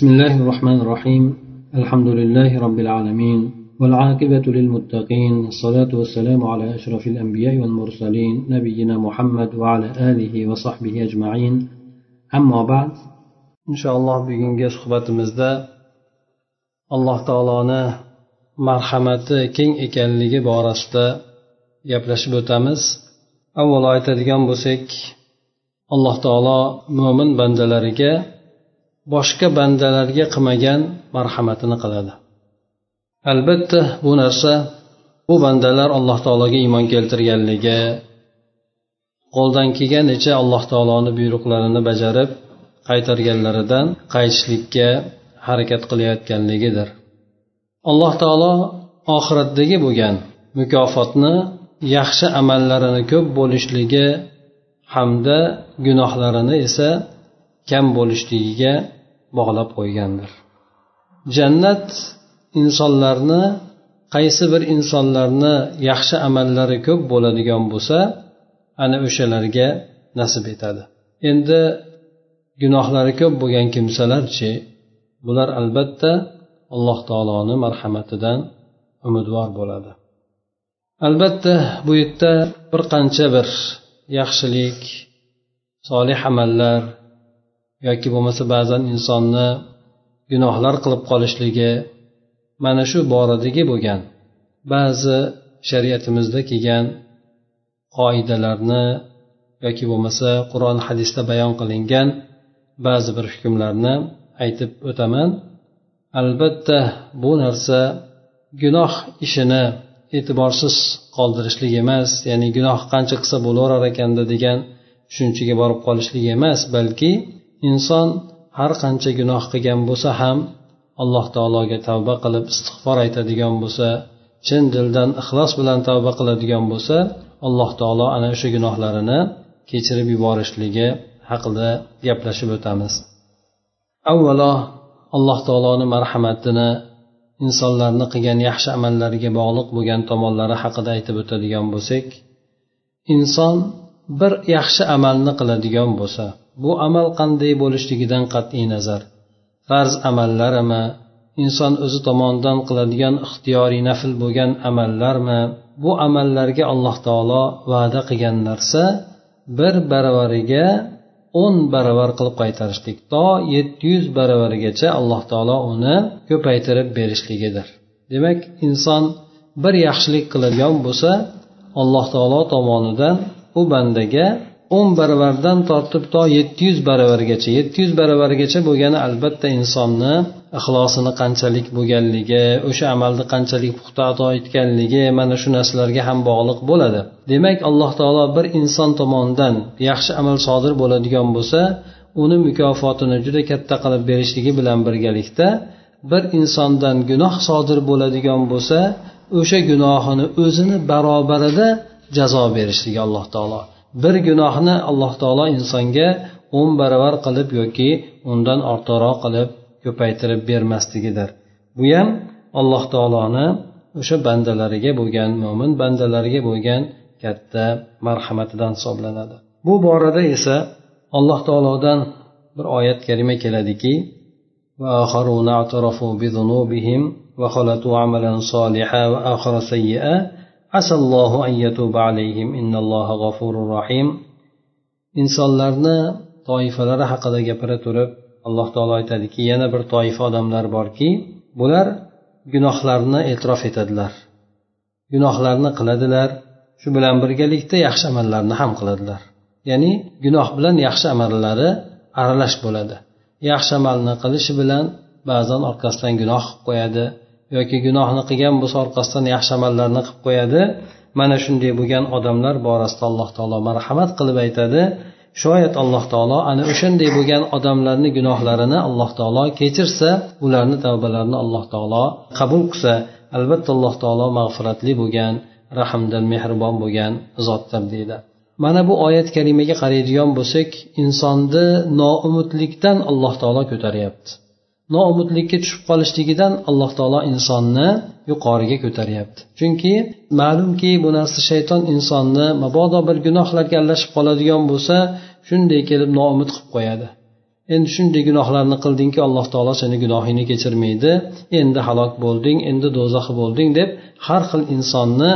بسم الله الرحمن الرحيم الحمد لله رب العالمين والعاقبة للمتقين الصلاة والسلام على أشرف الأنبياء والمرسلين نبينا محمد وعلى آله وصحبه أجمعين أما بعد إن شاء الله bugungi suhbatimizda alloh taoloni marhamati keng ekanligi borasida gaplashib o'tamiz avvalo aytadigan bo'lsak alloh taolo mo'min bandalariga boshqa bandalarga qilmagan marhamatini qiladi. Albatta bu narsa bu bandalar alloh taologa iymon keltirganligi qo'ldan kelganicha alloh taoloni buyruqlarini bajarib qaytarganlaridan qaytishlikka harakat qilayotganligidir. Alloh taolo oxiratdagi bo'lgan mukofotni yaxshi amallarini ko'p bo'lishligi hamda gunohlarini esa kam bo'lishligiga bog'lab qo'ygandir. Jannat insonlarni qaysi bir insonlarni yaxshi amallari ko'p bo'ladigan bo'lsa ana o'shalarga nasib etadi. Endi gunohlari ko'p bo'lgan kimsalarchi bular albatta alloh taoloni marhamatidan umidvor bo'ladi. Albatta bu yerda bir qancha bir yaxshilik solih amallar yoki bo'lmasa ba'zan insonni gunohlar qilib qolishligi mana shu boradagi bo'lgan ba'zi shariatimizda kelgan qoidalarni yoki bo'lmasa qur'on hadisda bayon qilingan ba'zi bir hukmlarni aytib o'taman. Albatta bu narsa gunoh ishini e'tiborsiz qoldirishlik emas ya'ni gunoh qancha qilsa bo'laverar ekanda degan tushunchaga borib qolishlik emas balki inson har qancha gunoh qilgan bo'lsa ham alloh taologa tavba qilib istig'for aytadigan bo'lsa chin dildan ixlos bilan tavba qiladigan bo'lsa alloh taolo ana o'sha gunohlarini kechirib yuborishligi haqida gaplashib o'tamiz. Avvalo alloh taoloni marhamatini insonlarni qilgan yaxshi amallariga bog'liq bo'lgan tomonlari haqida aytib o'tadigan bo'lsak inson bir yaxshi amalni qiladigan bo'lsa bu amal qanday bo'lishligidan qat'iy nazar. Farz amallarmi? Inson o'zi tomonidan qiladigan ixtiyoriy nafl bo'lgan amallarmi? Bu amallarga alloh taolo va'da qilgan narsa bir baravariga o'n baravar qilib qaytarishlik to yetti yuz baravarigacha alloh taolo uni ko'paytirib berishligidir. Demak inson bir yaxshilik qiladigan bo'lsa alloh taolo tomonidan u bandaga o'n baravardan tortib to yetti yuz baravargacha yetti yuz baravargacha bo'lgani albatta insonni ixlosini qanchalik bo'lganligi o'sha amalni qanchalik puxta ado etganligi mana shu narsalarga ham bog'liq bo'ladi. Demak alloh taolo bir inson tomonidan yaxshi amal sodir bo'ladigan bo'lsa uni mukofotini juda katta qilib berishligi bilan birgalikda bir insondan gunoh sodir bo'ladigan bo'lsa o'sha gunohini o'zini barobarida jazo berishligi alloh taolo bir gunohni alloh taolo insonga o'n baravar qilib yoki undan ortiqroq qilib ko'paytirib bermasligidir bu ham alloh taoloni o'sha bandalariga bo'lgan mo'min bandalariga bo'lgan katta marhamatidan hisoblanadi bu borada esa alloh taolodan bir oyat kalima keladiki وخلطوا عملا صالحا وآخر سيئا عسى الله أن يتوب عليهم إن الله غفور رحيم insonlarni toifalari haqida gapira turib alloh taolo aytadiki yana bir toifa odamlar borki bular gunohlarni e'tirof etadilar gunohlarni qiladilar shu bilan birgalikda yaxshi amallarni ham qiladilar ya'ni gunoh bilan yaxshi amallari aralash bo'ladi yaxshi amalni qilishi bilan ba'zan orqasidan gunoh qilib qo'yadi yoki gunohni qilgan bo'lsa orqasidan yaxshi amallarni qilib qo'yadi. Mana shunday bo'lgan odamlar borasida alloh taolo marhamat qilib aytadi. Shoyat alloh taolo ana o'shanday bo'lgan odamlarni gunohlarini alloh taolo kechirsa ularni tavbalarini alloh taolo qabul qilsa albatta alloh taolo mag'firatli bo'lgan rahmdil mehribon bo'lgan zotdir deydi. Mana bu oyat kalimaga qaraydigan bo'lsak insonni noumidlikdan alloh taolo ko'taryapti. Noumidlikka tushib qolishligidan alloh taolo insonni yuqoriga ko'taryapti. Chunki ma'lumki bu narsa shayton insonni mabodo bir gunohlarga aralashib qoladigan bo'lsa shunday kelib noumid qilib qo'yadi. Endi shunday gunohlarni qildingki alloh taolo seni gunohingni kechirmaydi. Endi halok bo'lding endi do'zaxi bo'lding deb har xil insonni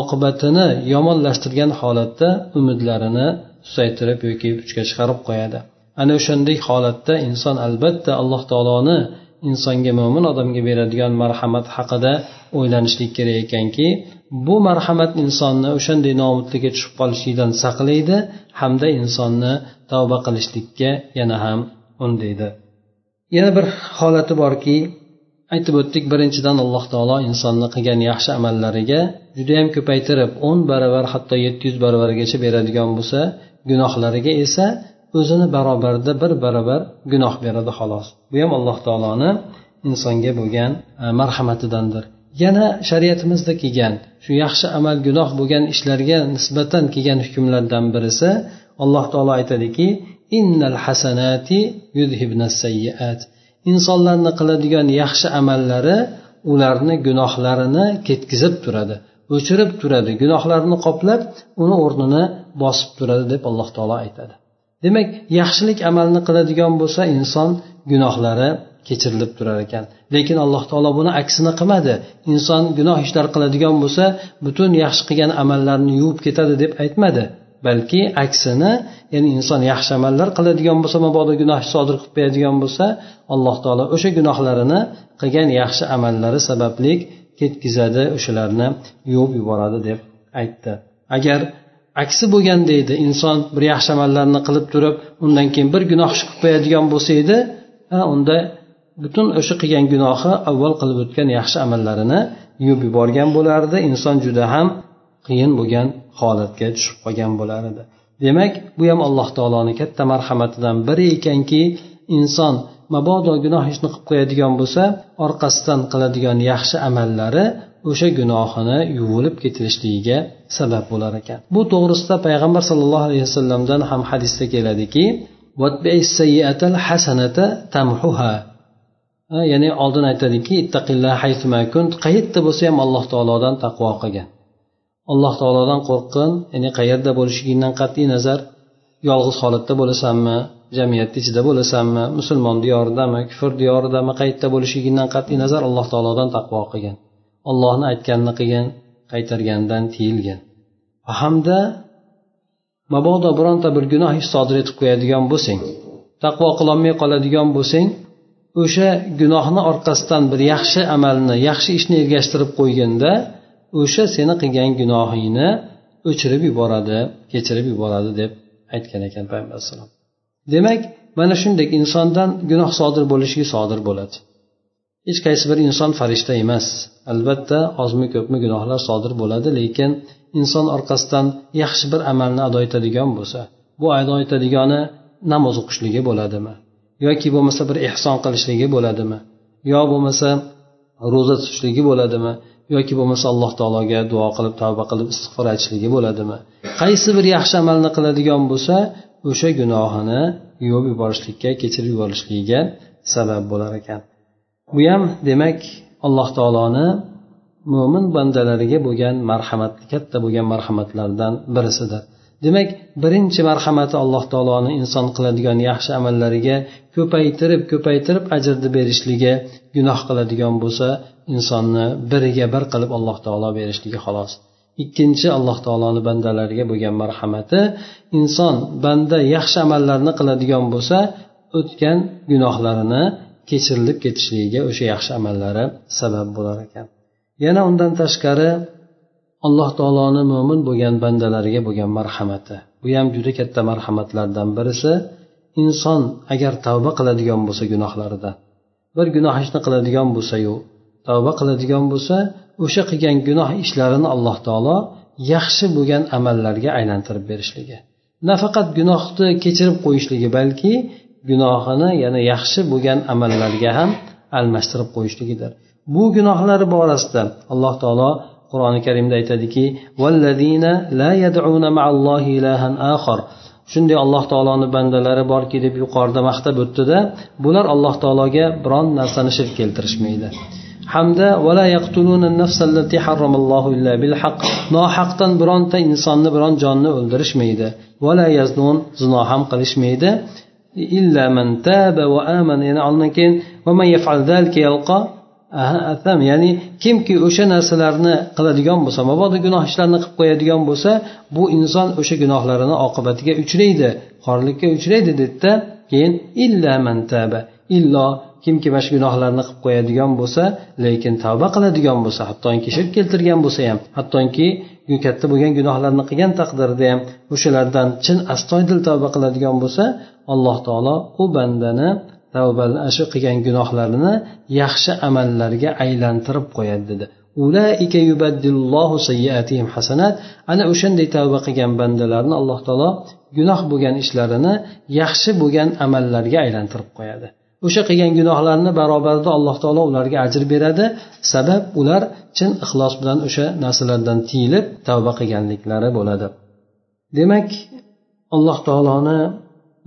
oqibatini yomonlashtirgan holatda umidlarini susaytirib yoki puchga chiqarib qo'yadi. Ana o'shanday holatda inson albatta alloh taoloni insonga mo'min odamga beradigan marhamat haqida o'ylanishlik kerak ekanki bu marhamat insonni o'shanday nomutlikka tushib qolishlikdan saqlaydi hamda insonni tavba qilishlikka yana ham undaydi. Yana bir holati borki aytib o'tdik birinchidan alloh taolo insonni qilgan yaxshi amallariga judayam ko'paytirib o'n baravar hatto yetti yuz baravargacha beradigan bo'lsa gunohlariga esa o'zini barobarida bir barobar gunoh beradi xolos. Bu ham alloh taoloni insonga bo'lgan e, marhamatidandir. Yana shariatimizda kelgan shu yaxshi amal gunoh bo'lgan ishlarga nisbatan kelgan hukmlardan birisi alloh taolo aytadiki innal hasanati sayyiat. Insonlarni qiladigan yaxshi amallari ularni gunohlarini ketkizib turadi o'chirib turadi. Gunohlarni qoplab uni o'rnini bosib turadi deb alloh taolo aytadi. Demak yaxshilik amalni qiladigan bo'lsa inson gunohlari kechirilib turar ekan. Lekin alloh taolo buni aksini qilmadi. Inson gunoh ishlar qiladigan bo'lsa butun yaxshi qilgan amallarni yuvib ketadi deb aytmadi. Balki aksini ya'ni inson yaxshi amallar qiladigan bo'lsa mabodo gunoh sodir qilib qo'yadigan bo'lsa alloh taolo o'sha gunohlarini qilgan yaxshi amallari sababli ketkazadi o'shalarni yuvib yuboradi deb aytdi. Agar aksi bo'lganda edi inson bir yaxshi amallarni qilib turib undan keyin bir gunoh ish qilib qo'yadigan bo'lsa edi unda butun o'sha qilgan gunohi avval qilib o'tgan yaxshi amallarini yuvib yuborgan bo'lardi. Inson juda ham qiyin bo'lgan holatga tushib qolgan bo'lar edi demak bu ham alloh taoloni katta marhamatidan biri ekanki inson mabodo gunoh ishni qilib qo'yadigan bo'lsa orqasidan qiladigan yaxshi amallari o'sha gunohini yuvilib ketilishligiga sabab bo'lar ekan. Bu to'g'risida payg'ambar sollallohu alayhi vasallamdan ham hadisda keladiki ya'ni oldin aytadiki qayerda bo'lsa ham alloh taolodan taqvo qilgin alloh taolodan qo'rqqin ya'ni qayerda bo'lishligingdan qat'iy nazar yolg'iz holatda bo'lasanmi jamiyatni ichida bo'lasanmi musulmon diyoridami kufr diyoridami qayerda bo'lishligingdan qat'iy nazar alloh taolodan taqvo qilgin ollohni aytganini qilgan qaytargandan tiyilgin hamda mabodo bironta bir gunoh ish sodir etib qo'yadigan bo'lsang taqvo qilolmay qoladigan bo'lsang o'sha gunohni orqasidan bir yaxshi amalni yaxshi ishni ergashtirib qo'yginda o'sha seni qilgan gunohingni o'chirib yuboradi kechirib yuboradi deb aytgan ekan payg'ambar alayhisalom demak mana shunday insondan gunoh sodir bo'lishiga sodir bo'ladi. Hech qaysi bir inson farishta emas. Albatta ozmi ko'pmi gunohlar sodir bo'ladi lekin inson orqasidan yaxshi bir amalni ado etadigan bo'lsa bu ado etadigani namoz o'qishligi bo'ladimi? Yoki bo'lmasa bir ehson qilishligi bo'ladimi? Yo bo'lmasa ro'za tutishligi bo'ladimi? Yoki bo'lmasa alloh taologa duo qilib tavba qilib istig'for aytishligi bo'ladimi? Qaysi bir yaxshi amalni qiladigan bo'lsa o'sha gunohini yuvib yuborishlikka kechirib yuborishligiga sabab bo'lar ekan. Bu ham demak alloh taoloni mo'min bandalariga bo'lgan marhamat katta bo'lgan marhamatlardan birisidir. Demak birinchi marhamati alloh taoloni inson qiladigan yaxshi amallariga ko'paytirib ko'paytirib ajrni berishligi gunoh qiladigan bo'lsa insonni biriga bir qilib alloh taolo berishligi xolos. Ikkinchi alloh taoloni bandalariga bo'lgan marhamati inson banda yaxshi amallarni qiladigan bo'lsa o'tgan gunohlarini kechirilib ketishligiga o'sha yaxshi amallari sabab bo'lar ekan. Yana undan tashqari alloh taoloni mo'min bo'lgan bandalariga bo'lgan marhamati. Bu ham juda katta marhamatlardan birisi. Inson agar tavba qiladigan bo'lsa gunohlaridan bir gunoh ishni qiladigan bo'lsayu tavba qiladigan bo'lsa o'sha qilgan gunoh ishlarini alloh taolo yaxshi bo'lgan amallarga aylantirib berishligi. Nafaqat gunohni kechirib qo'yishligi balki gunohini yana yaxshi bo'lgan amallarga ham almashtirib qo'yishligidir. Bu gunohlari borasida alloh taolo qur'oni karimda aytadiki shunday alloh taoloni bandalari borki deb yuqorida maqtab o'tdida bular alloh taologa biron narsani shirk keltirishmaydi. Hamda nohaqdan bironta insonni biron jonni o'ldirishmaydi. Zino ham qilishmaydi. Illa man taba va amana yana undan keyin atham ya'ni kimki o'sha narsalarni qiladigan bo'lsa mabodo gunoh ishlarni qilib qo'yadigan bo'lsa bu inson o'sha gunohlarini oqibatiga uchraydi xorlikka uchraydi dedida keyin illa man mantaba illo kimki mana shu gunohlarni qilib qo'yadigan bo'lsa lekin tavba qiladigan bo'lsa hattoki shirk keltirgan bo'lsa ham hattoki katta bo'lgan gunohlarni qilgan taqdirda ham o'shalardan chin astoydil tavba qiladigan bo'lsa alloh taolo u bandani tavba shu qilgan gunohlarini yaxshi amallarga aylantirib qo'yadi dedi. Hasanat. Ana o'shanday tavba qilgan bandalarni alloh taolo gunoh bo'lgan ishlarini yaxshi bo'lgan amallarga aylantirib qo'yadi. O'sha qilgan gunohlarni barobarida alloh taolo ularga ajr beradi. Sabab ular chin ixlos bilan o'sha narsalardan tiyilib tavba qilganliklari bo'ladi. Demak alloh taoloni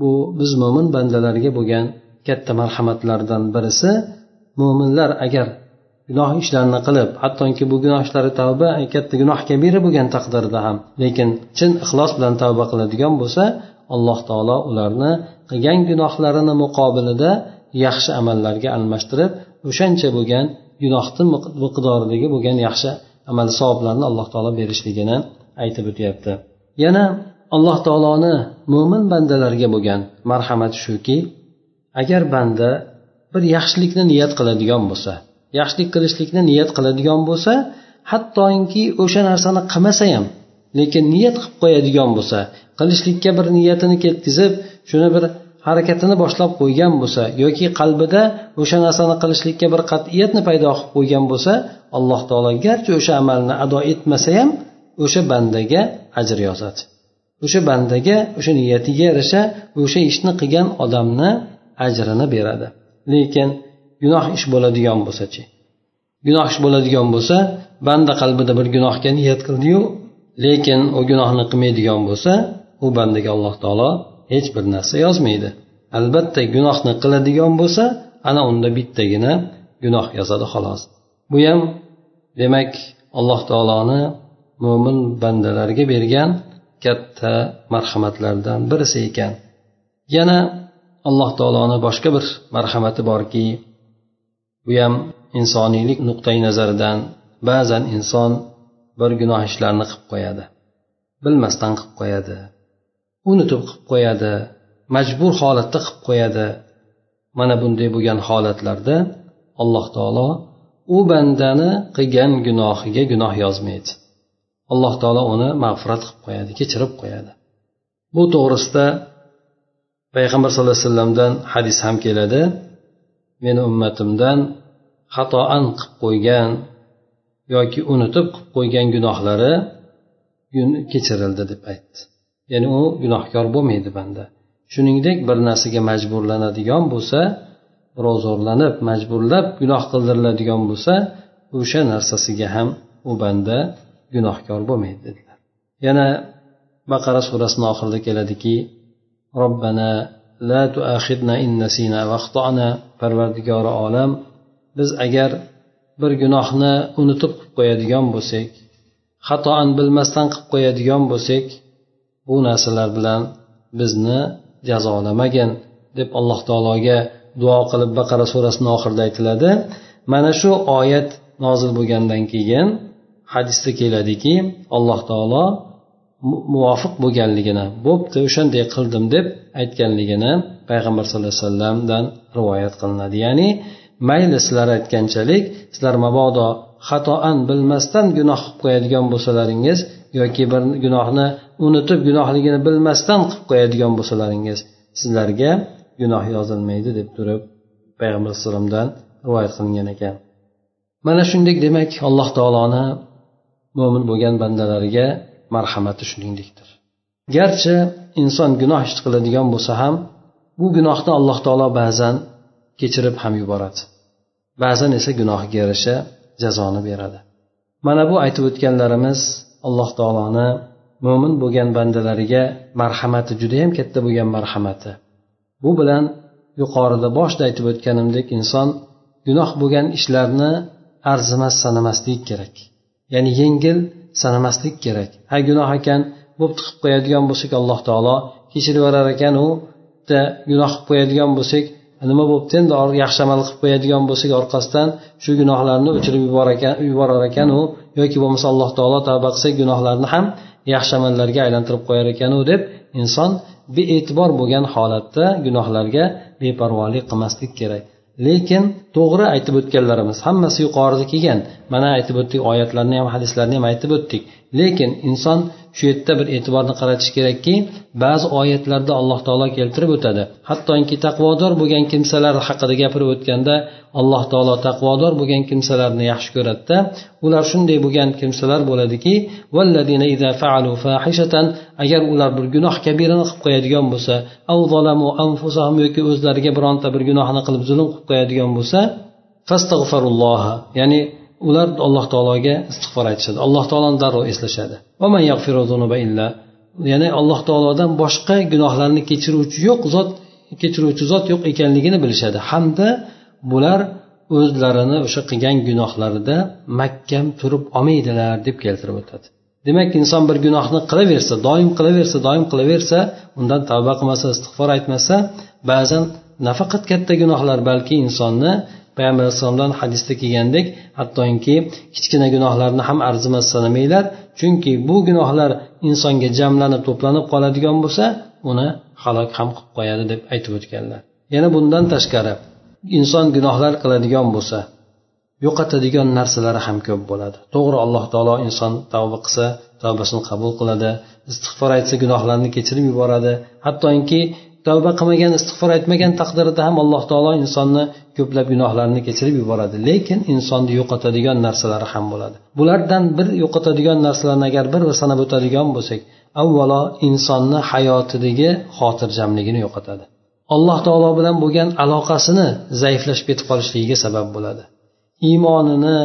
bu biz mo'min bandalarga bo'lgan katta marhamatlaridan birisi mo'minlar agar gunoh ishlarni qilib hattoki bu gunoh ishlari tavba katta gunoh kabira bo'lgan taqdirda ham lekin chin ixlos bilan tavba qiladigan bo'lsa alloh taolo ularni qilgan gunohlarini muqobilida yaxshi amallarga almashtirib o'shancha bo'lgan gunohni miqdoridagi bo'lgan yaxshi amal savoblarni alloh taolo berishligini aytib o'tyapti. Yana alloh taoloni mo'min bandalarga bo'lgan marhamati shuki agar banda bir yaxshilikni niyat qiladigan bo'lsa yaxshilik qilishlikni niyat qiladigan bo'lsa hattoki o'sha narsani qilmasa ham lekin niyat qilib qo'yadigan bo'lsa qilishlikka bir niyatini ketkizib shuni bir harakatini boshlab qo'ygan bo'lsa yoki qalbida o'sha narsani qilishlikka bir qat'iyatni paydo qilib qo'ygan bo'lsa alloh taolo garchi o'sha amalni ado etmasa ham o'sha bandaga ajr yozadi. O'sha bandaga o'sha niyatiga yarasha o'sha ishni qilgan odamni ajrini beradi. Lekin gunoh ish bo'ladigan bo'lsachi gunoh ish bo'ladigan bo'lsa banda qalbida bir gunohga niyat qildiyu lekin u gunohni qilmaydigan bo'lsa u bandaga alloh taolo hech bir narsa yozmaydi. Albatta gunohni qiladigan bo'lsa ana unda bittagina gunoh yozadi xolos. Bu ham demak alloh taoloni mo'min bandalarga bergan katta marhamatlardan birisi ekan. Yana alloh taoloni boshqa bir marhamati borki bu ham insoniylik nuqtai nazaridan ba'zan inson bir gunoh ishlarni qilib qo'yadi bilmasdan qilib qo'yadi. Unutib qilib qo'yadi majbur holatda qilib qo'yadi. Mana bunday bo'lgan holatlarda alloh taolo u bandani qilgan gunohiga gunoh yozmaydi. Alloh taolo uni mag'firat qilib qo'yadi kechirib qo'yadi. Bu to'g'risida payg'ambar sallallohu alayhi vasallamdan hadis ham keladi. Meni ummatimdan xatoan qilib qo'ygan yoki unutib qilib qo'ygan gunohlari kechirildi deb aytdi. Ya'ni u gunohkor bo'lmaydi banda. Shuningdek bir narsaga majburlanadigan bo'lsa birov zo'rlanib majburlab gunoh qildiriladigan bo'lsa o'sha narsasiga ham u banda gunohkor bo'lmaydi dedilar. Yana baqara surasini oxirida keladiki robbana la tuaxidna in nasina vaqtona parvardigori olam biz agar bir gunohni unutib qilib qo'yadigan bo'lsak xatoan bilmasdan qilib qo'yadigan bo'lsak bu narsalar bilan bizni jazolamagin deb alloh taologa duo qilib baqara surasini oxirida aytiladi. Mana shu oyat nozil bo'lgandan keyin hadisda keladiki alloh taolo muvofiq bo'lganligini bo'pti o'shanday qildim deb aytganligini payg'ambar sallallohu alayhi vasallamdan rivoyat qilinadi. Ya'ni mayli sizlar aytganchalik sizlar mabodo xatoan bilmasdan gunoh qilib qo'yadigan bo'lsalaringiz yoki bir gunohni unutib gunohligini bilmasdan qilib qo'yadigan bo'lsalaringiz sizlarga gunoh yozilmaydi deb turib payg'ambar alayhissalomdan rivoyat qilingan ekan. Mana shunday demak alloh taoloni mo'min bo'lgan bandalariga marhamati shuningdekdir. Garchi inson gunoh ish qiladigan bo'lsa ham bu gunohni alloh taolo ba'zan kechirib ham yuboradi. Ba'zan esa gunohiga yarasha jazoni beradi. Mana bu aytib o'tganlarimiz alloh taoloni mo'min bo'lgan bandalariga marhamati judayam katta bo'lgan marhamati. Bu bilan yuqorida boshida aytib o'tganimdek inson gunoh bo'lgan ishlarni arzimas sanamaslik kerak. Ya'ni yengil sanamaslik kerak. Ha gunoh ekan bo'pti qilib qo'yadigan bo'lsak alloh taolo kechirib yuborar ekan u bitta gunoh qilib qo'yadigan bo'lsak nima bo'libdi endi yaxshi amal qilib qo'yadigan bo'lsak orqasidan shu gunohlarni o'chirib yuborar ekan u yoki bo'lmasa alloh taolo tavba qilsak gunohlarni ham yaxshi amallarga aylantirib qo'yar ekanu deb inson bee'tibor bo'lgan holatda gunohlarga beparvolik qilmaslik kerak. Lekin to'g'ri aytib o'tganlarimiz hammasi yuqorida kelgan. Mana aytib o'tdik oyatlarni ham hadislarni ham aytib o'tdik. Lekin inson shu yerda bir e'tiborni qaratish kerakki ba'zi oyatlarda alloh taolo keltirib o'tadi. Hattoki taqvodor bo'lgan kimsalar haqida gapirib o'tganda alloh taolo taqvodor bo'lgan kimsalarni yaxshi ko'radida ular shunday bo'lgan kimsalar bo'ladiki agar ular bir gunoh kabirini qilib qo'yadigan bo'lsa yoki o'zlariga bironta bir gunohni qilib zulm qilib qo'yadigan bo'lsa ya'ni ular alloh taologa istig'for aytishadi. Alloh taoloni darrov eslashadi. Ya'ni alloh taolodan boshqa gunohlarni kechiruvchi yo'q zot kechiruvchi zot yo'q ekanligini bilishadi. Hamda bular o'zlarini o'sha qilgan gunohlarida mahkam turib olmaydilar deb keltirib o'tadi. Demak inson bir gunohni qilaversa doim qilaversa doim qilaversa undan tavba qilmasa istig'for aytmasa ba'zan nafaqat katta gunohlar balki insonni payg'ambar alayhissalomdan hadisda kelgandek hattoki kichkina gunohlarni ham arzimas sanamanglar chunki bu gunohlar insonga jamlanib to'planib qoladigan bo'lsa uni halok ham qilib qo'yadi deb aytib o'tganlar. Yana bundan tashqari inson gunohlar qiladigan bo'lsa yo'qotadigan narsalari ham ko'p bo'ladi. To'g'ri alloh taolo inson tavba qilsa tavbasini qabul qiladi istig'for aytsa gunohlarni kechirib yuboradi. Hattoki tavba qilmagan istig'for aytmagan taqdirida ham alloh taolo insonni ko'plab gunohlarini kechirib yuboradi. Lekin insonni yo'qotadigan narsalari ham bo'ladi. Bulardan bir yo'qotadigan narsalarni agar bir bir sanab o'tadigan bo'lsak avvalo insonni hayotidagi xotirjamligini yo'qotadi. Alloh taolo bilan bo'lgan aloqasini zaiflashib ketib qolishligiga sabab bo'ladi. Iymonini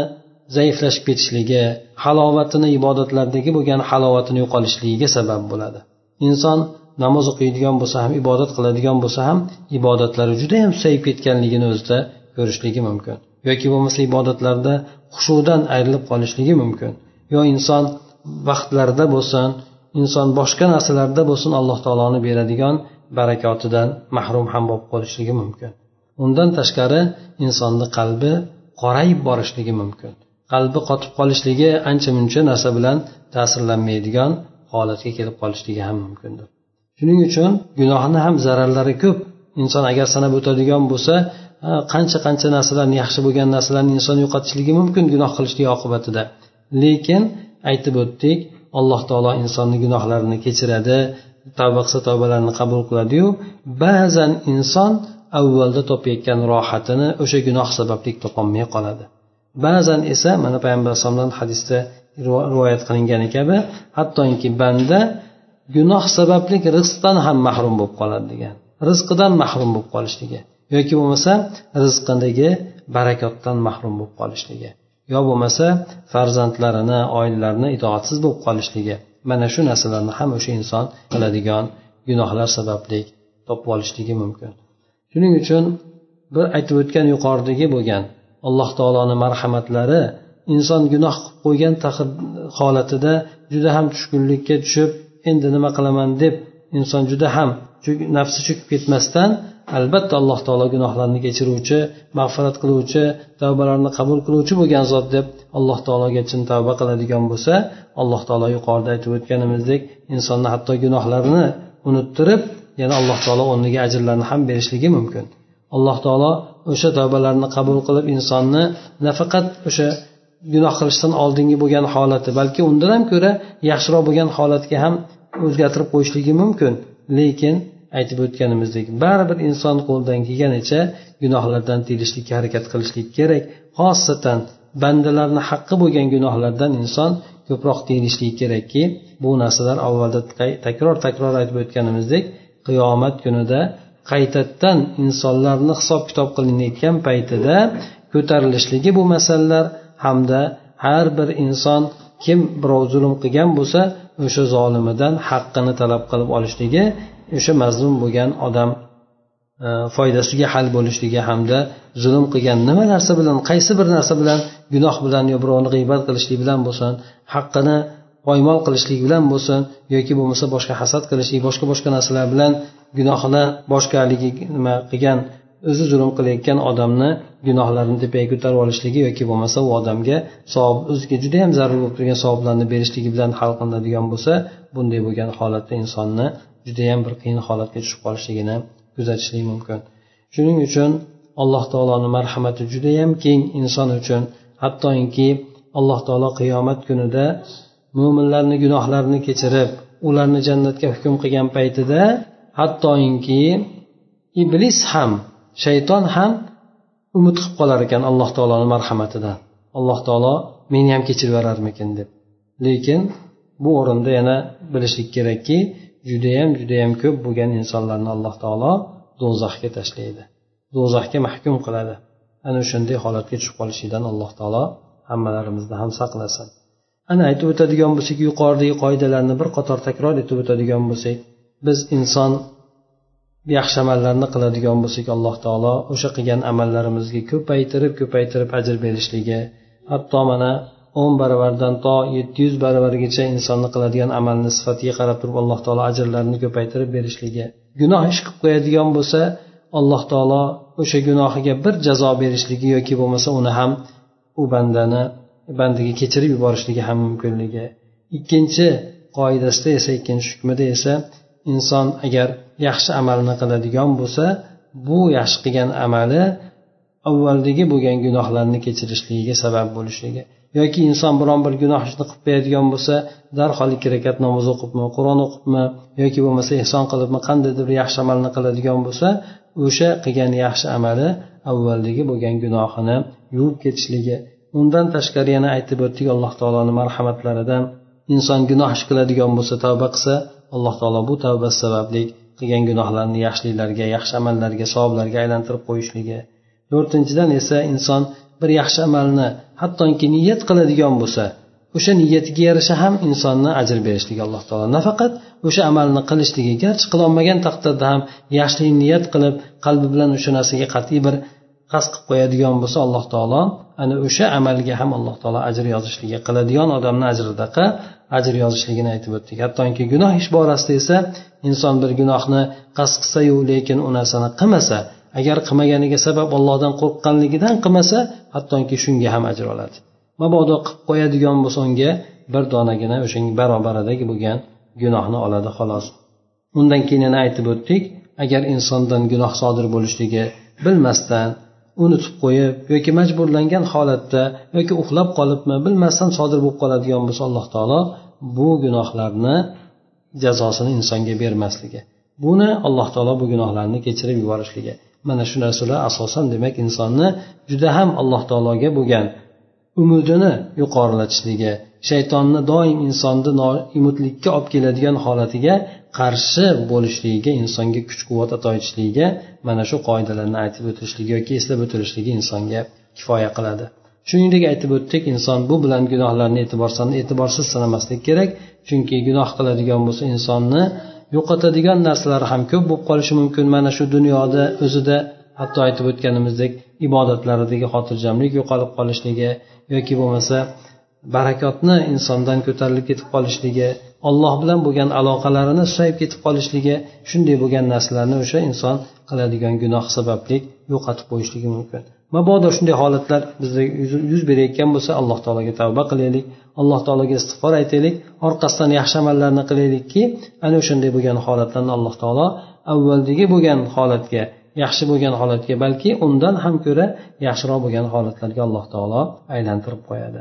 zaiflashib ketishligi halovatini ibodatlardagi bo'lgan halovatini yo'qolishligiga sabab bo'ladi. Inson namoz o'qiydigan bo'lsa ham ibodat qiladigan bo'lsa ham ibodatlari judayam susayib ketganligini o'zida ko'rishligi mumkin. Yoki bo'lmasa ibodatlarda hushudan ayrilib qolishligi mumkin. Yo inson vaqtlarida bo'lsin inson boshqa narsalarda bo'lsin alloh taoloni beradigan barakotidan mahrum ham bo'lib qolishligi mumkin. Undan tashqari insonni qalbi qorayib borishligi mumkin. Qalbi qotib qolishligi ancha muncha narsa bilan ta'sirlanmaydigan holatga kelib qolishligi ham mumkindir. Shuning uchun gunohni ham zararlari ko'p. Inson agar sanab o'tadigan bo'lsa qancha qancha narsalarni yaxshi bo'lgan narsalarni inson yo'qotishligi mumkin gunoh qilishlik oqibatida. Lekin aytib o'tdik alloh taolo insonni gunohlarini kechiradi tavba qilsa tavbalarini qabul qiladiyu ba'zan inson avvalda topayotgan rohatini o'sha gunoh sababli topolmay qoladi. Ba'zan esa mana payg'ambar alayhisalomdan hadisda rivoyat qilingani kabi hattoki banda gunoh sababli rizqdan ham mahrum bo'lib qoladi degan. Rizqidan mahrum bo'lib qolishligi yoki bo'lmasa rizqidagi barakotdan mahrum bo'lib qolishligi yo bo'lmasa farzandlarini oilalarini itoatsiz bo'lib qolishligi. Mana shu narsalarni ham o'sha inson qiladigan gunohlar sababli topib olishligi mumkin. Shuning uchun bir aytib o'tgan yuqoridagi bo'lgan alloh taoloni marhamatlari inson gunoh qilib qo'ygan holatida juda ham tushkunlikka tushib endi nima qilaman deb inson juda ham nafsi cho'kib ketmasdan albatta alloh taolo gunohlarni kechiruvchi mag'firat qiluvchi tavbalarni qabul qiluvchi bo'lgan zot deb alloh taologa chin tavba qiladigan bo'lsa alloh taolo yuqorida aytib o'tganimizdek insonni hatto gunohlarini unuttirib yana alloh taolo o'rniga ajrlarni ham berishligi mumkin. Alloh taolo o'sha tavbalarni qabul qilib insonni nafaqat o'sha gunoh qilishdan oldingi bo'lgan holati. Balki undan ham ko'ra yaxshiroq bo'lgan holatga ham o'zgartirib qo'yishligi mumkin. Lekin aytib o'tganimizdek baribir inson qo'lidan kelganicha gunohlardan tiyilishlikka harakat qilishlik kerak. Xosatan bandalarni haqqi bo'lgan gunohlardan inson ko'proq tiyilishligi kerakki bu narsalar avvalda takror takror aytib o'tganimizdek qiyomat kunida qaytadan insonlarni hisob kitob qilinayotgan paytida ko'tarilishligi bu masalalar hamda har bir inson kim birov zulm qilgan bo'lsa o'sha zolimidan haqqini talab qilib olishligi o'sha mazlum bo'lgan odam e, foydasiga hal bo'lishligi hamda zulm qilgan nima narsa bilan qaysi bir narsa bilan gunoh bilan yo birovni g'iybat qilishlik bilan bo'lsin haqqini poymol qilishlik bilan bo'lsin yoki bo'lmasa boshqa hasad qilishlik boshqa boshqa narsalar bilan gunohini boshqaligi nima qilgan o'zi zulm qilayotgan odamni gunohlarini tepaga ko'tarib olishligi yoki bo'lmasa u odamga savob o'ziga judayam zarur bo'lib turgan savoblarni berishligi bilan hal qilinadigan bo'lsa bunday bo'lgan holatda insonni judayam bir qiyin holatga tushib qolishligini kuzatishlik mumkin. Shuning uchun alloh taoloni marhamati judayam keng inson uchun. Hattoki alloh taolo qiyomat kunida mo'minlarni gunohlarini kechirib ularni jannatga hukm qilgan paytida hattoki iblis ham shayton ham umid qilib qolar ekan alloh taoloni marhamatidan alloh taolo meni ham kechirib yuborarmikin deb. Lekin bu o'rinda yana bilishlik kerakki judayam judayam ko'p bo'lgan insonlarni alloh taolo do'zaxga tashlaydi. Do'zaxga mahkum qiladi. Ana o'shanday holatga tushib qolishlikdan alloh taolo hammalarimizni ham saqlasin. Ana aytib o'tadigan bo'lsak yuqoridagi qoidalarni bir qator takror etib o'tadigan bo'lsak biz inson yaxshi amallarni qiladigan bo'lsak alloh taolo o'sha qilgan amallarimizga ko'paytirib ko'paytirib ajr berishligi hatto mana o'n baravardan to yetti yuz baravargacha insonni qiladigan amalni sifatiga qarab turib alloh taolo ajrlarini ko'paytirib berishligi. Gunoh ish qilib qo'yadigan bo'lsa alloh taolo o'sha gunohiga bir jazo berishligi yoki bo'lmasa uni ham u bandani bandaga kechirib yuborishligi ham mumkinligi. Ikkinchi qoidasida esa ikkinchi hukmida esa inson agar yaxshi amalni qiladigan bo'lsa bu yaxshi qilgan amali avvaldagi bo'lgan gunohlarni kechirishligiga sabab bo'lishligi. Yoki inson biron bir gunoh ishni qilib qo'yadigan bo'lsa darhol ikki rakat namoz o'qibmi qur'on o'qibmi yoki bo'lmasa ehson qilibmi qandaydir bir yaxshi amalni qiladigan bo'lsa o'sha qilgan yaxshi amali avvaldagi bo'lgan gunohini yuvib ketishligi. Undan tashqari yana aytib o'tdik alloh taoloni marhamatlaridan inson gunoh ish qiladigan bo'lsa tavba qilsa alloh taolo bu tavbasi sababli qilgan gunohlarni yaxshiliklarga yaxshi amallarga savoblarga aylantirib qo'yishligi. To'rtinchidan esa inson bir yaxshi amalni hattoki niyat qiladigan bo'lsa o'sha niyatiga yarasha ham insonni ajr berishligi alloh taolo. Nafaqat o'sha amalni qilishligi garchi qilolmagan taqdirda ham yaxshilik niyat qilib qalbi bilan o'sha narsaga qat'iy bir qasd qilib qo'yadigan bo'lsa alloh taolo ana o'sha amalga ham alloh taolo ajr yozishligi qiladigan odamni ajridaqa ajr yozishligini aytib o'tdik. Hattoki gunoh ish borasida esa inson bir gunohni qasd qilsayu lekin u narsani qilmasa agar qilmaganiga sabab ollohdan qo'rqqanligidan qilmasa hattoki shunga ham ajr oladi. Mabodo qilib qo'yadigan bo'lsa unga bir donagina o'shanga barobaridagi bo'lgan gunohni oladi xolos. Undan keyin yana aytib o'tdik agar insondan gunoh sodir bo'lishligi bilmasdan unutib qo'yib yoki majburlangan holatda yoki uxlab qolibmi bilmasdan sodir bo'lib qoladigan bo'lsa alloh taolo bu gunohlarni jazosini insonga bermasligi. Buni alloh taolo bu gunohlarni kechirib yuborishligi. Mana shu narsalar asosan demak insonni juda ham alloh taologa bo'lgan umidini yuqorilatishligi shaytonni doim insonni noumidlikka olib keladigan holatiga qarshi bo'lishligiga insonga kuch quvvat ato etishligiga mana shu qoidalarni aytib o'tilishligi yoki eslab o'tilishligi insonga kifoya qiladi. Shuningdek aytib o'tdik inson bu bilan gunohlarni e'tiborsiz sanamaslik kerak. Chunki gunoh qiladigan bo'lsa insonni yo'qotadigan narsalar ham ko'p bo'lib qolishi mumkin. Mana shu dunyoda o'zida hatto aytib o'tganimizdek ibodatlaridagi xotirjamlik yo'qolib qolishligi yoki bo'lmasa barakotni insondan ko'tarilib ketib qolishligi olloh bilan bo'lgan aloqalarini susayib ketib qolishligi shunday bo'lgan narsalarni o'sha inson qiladigan gunoh sababli yo'qotib qo'yishligi mumkin. Mabodo shunday holatlar bizda yuz berayotgan bo'lsa alloh taologa tavba qilaylik. Alloh taologa istig'for aytaylik. Orqasidan yaxshi amallarni qilaylikki ana o'shanday bo'lgan holatlarni alloh taolo avvaldagi bo'lgan holatga yaxshi bo'lgan holatga balki undan ham ko'ra yaxshiroq bo'lgan holatlarga alloh taolo aylantirib qo'yadi.